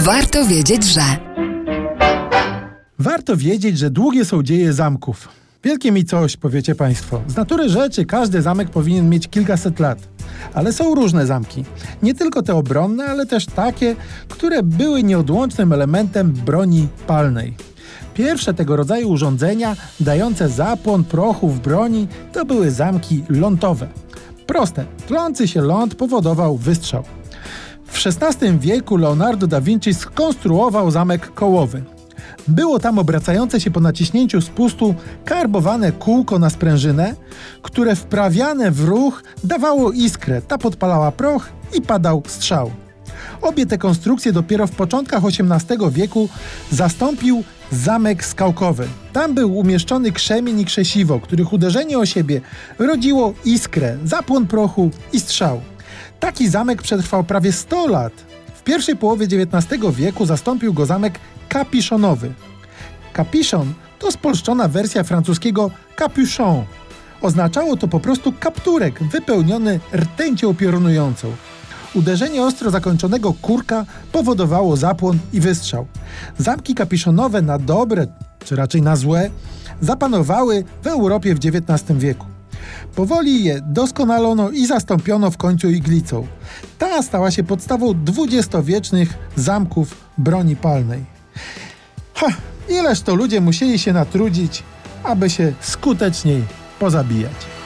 Warto wiedzieć, że. Warto wiedzieć, że długie są dzieje zamków. Wielkie mi coś, powiecie Państwo. Z natury rzeczy każdy zamek powinien mieć kilkaset lat. Ale są różne zamki. Nie tylko te obronne, ale też takie, które były nieodłącznym elementem broni palnej. Pierwsze tego rodzaju urządzenia, dające zapłon prochu w broni, to były zamki lądowe. Proste, tlący się ląd powodował wystrzał. W XVI wieku Leonardo da Vinci skonstruował zamek kołowy. Było tam obracające się po naciśnięciu spustu karbowane kółko na sprężynę, które wprawiane w ruch dawało iskrę, ta podpalała proch i padał strzał. Obie te konstrukcje dopiero w początkach XVIII wieku zastąpił zamek skałkowy. Tam był umieszczony krzemień i krzesiwo, których uderzenie o siebie rodziło iskrę, zapłon prochu i strzał. Taki zamek przetrwał prawie 100 lat. W pierwszej połowie XIX wieku zastąpił go zamek kapiszonowy. Capichon to spolszczona wersja francuskiego capuchon. Oznaczało to po prostu kapturek wypełniony rtęcią piorunującą. Uderzenie ostro zakończonego kurka powodowało zapłon i wystrzał. Zamki kapiszonowe na dobre, czy raczej na złe, zapanowały w Europie w XIX wieku. Powoli je doskonalono i zastąpiono w końcu iglicą. Ta stała się podstawą dwudziestowiecznych zamków broni palnej. Ha, ileż to ludzie musieli się natrudzić, aby się skuteczniej pozabijać.